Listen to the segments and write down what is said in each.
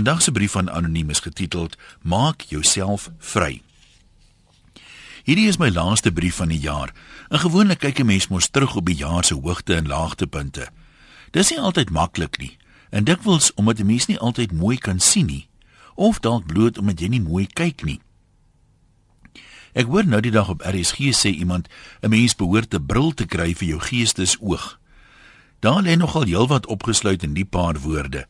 Vandag se brief van anoniem is getiteld Maak jouself vry. Hierdie is my laaste brief van die jaar. En gewoonlik kyk 'n mens mos terug op die jaar se hoogte en laagtepunte. Dis nie altyd maklik nie. En dikwels omdat 'n mens nie altyd mooi kan sien nie, of dalk bloot omdat jy nie mooi kyk nie. Ek hoor nou die dag op RSG sê iemand 'n mens behoort 'n bril te kry vir jou geestesoog. Daar lê nogal heelwat opgesluit in die paar woorde.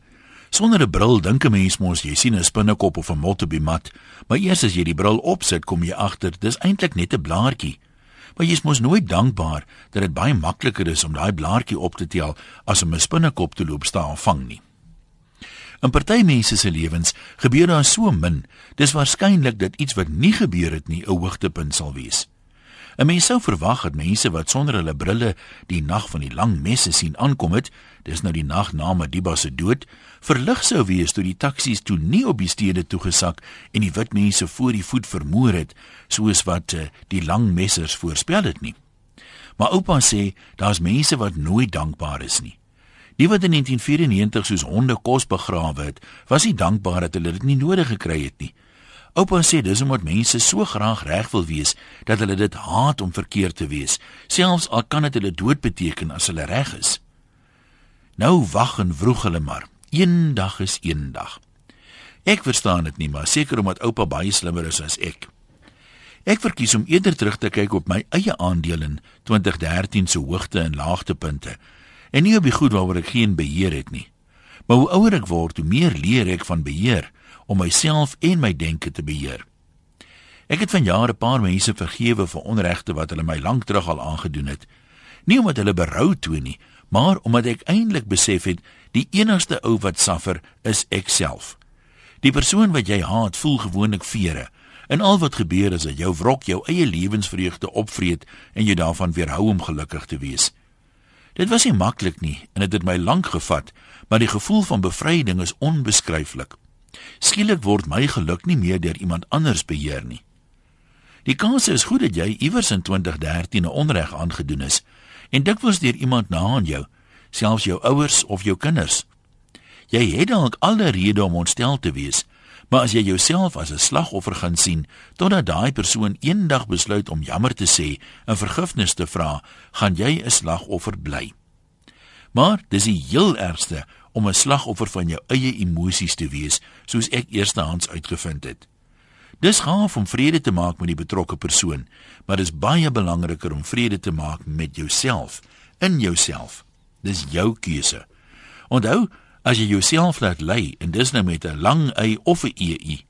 Sonder 'n bril dink 'n mens mos jy sien 'n spinnekop of 'n mot op die mat, maar eers as jy die bril opsit, kom jy agter dis eintlik net 'n blaartjie. Maar jy is mos nooit dankbaar dat dit baie makliker is om daai blaartjie op te tel as om 'n spinnekop te loop staan vang nie. In party mense se lewens gebeur daar so min, dis waarskynlik dat iets wat nie gebeur het nie 'n hoogtepunt sal wees. 'n Mens sou verwag dat mense wat sonder hulle brille die nag van die lang messe sien aankom het, dis nou die nag na Madiba se dood, verlig sou wees toe die taksies toe nie op die stede toegesak en die wit mense voor die voet vermoor het, soos wat uh, die lang messers voorspel het nie. Maar oupa sê daar's mense wat nooit dankbaar is nie. Die wat in 1994 soos honde kos begrawe het, was nie dankbaar dat hulle dit nie nodig gekry het nie. Oupa sê dis omdat mense so graag reg wil wees dat hulle dit haat om verkeerd te wees, selfs al kan dit hulle dood beteken as hulle reg is. Nou wag en vroeg hulle maar. Een dag is een dag. Ek verstaan dit nie, maar seker omdat oupa baie slimmer is as ek. Ek verkies om eerder terug te kyk op my eie aandeel in 2013 se hoogte en laagtepunte en nie op die goed waaroor ek geen beheer het nie. Maar hoe ouer ek word, hoe meer leer ek van beheer om myself en my denke te beheer. Ek het van jare 'n paar mense vergewe vir onregte wat hulle my lank terug al aangedoen het. Nie omdat hulle berou toon nie, maar omdat ek eintlik besef het die enigste ou wat suffer is ek self. Die persoon wat jy haat, voel gewoonlik vere. En al wat gebeur is dat jou wrok jou eie lewensvreugde opvreet en jy daarvan weerhou om gelukkig te wees. Dit was nie maklik nie en dit het, het my lank gevat, maar die gevoel van bevryding is onbeskryflik. Skielik word my geluk nie meer deur iemand anders beheer nie. Die kans is goed dat jy iewers in 2013 'n onreg aangedoen is en dikwels deur iemand na aan jou, selfs jou ouers of jou kinders. Jy het dalk alle rede om ontstel te wees, maar as jy jouself as 'n slagoffer gaan sien, totdat daai persoon eendag besluit om jammer te sê en vergifnis te vra, gaan jy 'n slagoffer bly. Maar dis die heel ergste om 'n slagoffer van jou eie emosies te wees, soos ek eerstehands uitgevind het. Dis gaaf om vrede te maak met die betrokke persoon, maar dis baie belangriker om vrede te maak met jouself, in jouself. Dis jou keuse. Onthou, as jy jouself laat lei en dis nou met 'n lang y of 'n ei,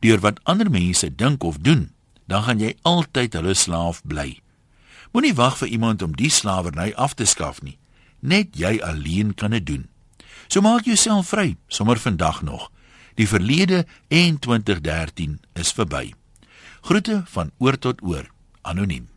deur wat ander mense dink of doen, dan gaan jy altyd hulle slaaf bly. Moenie wag vir iemand om die slawerny af te skaf nie. Net jy alleen kan dit doen. So maak jouself vry, sommer vandag nog. Die verlede en 2013 is verby. Groete van oor tot oor. Anoniem.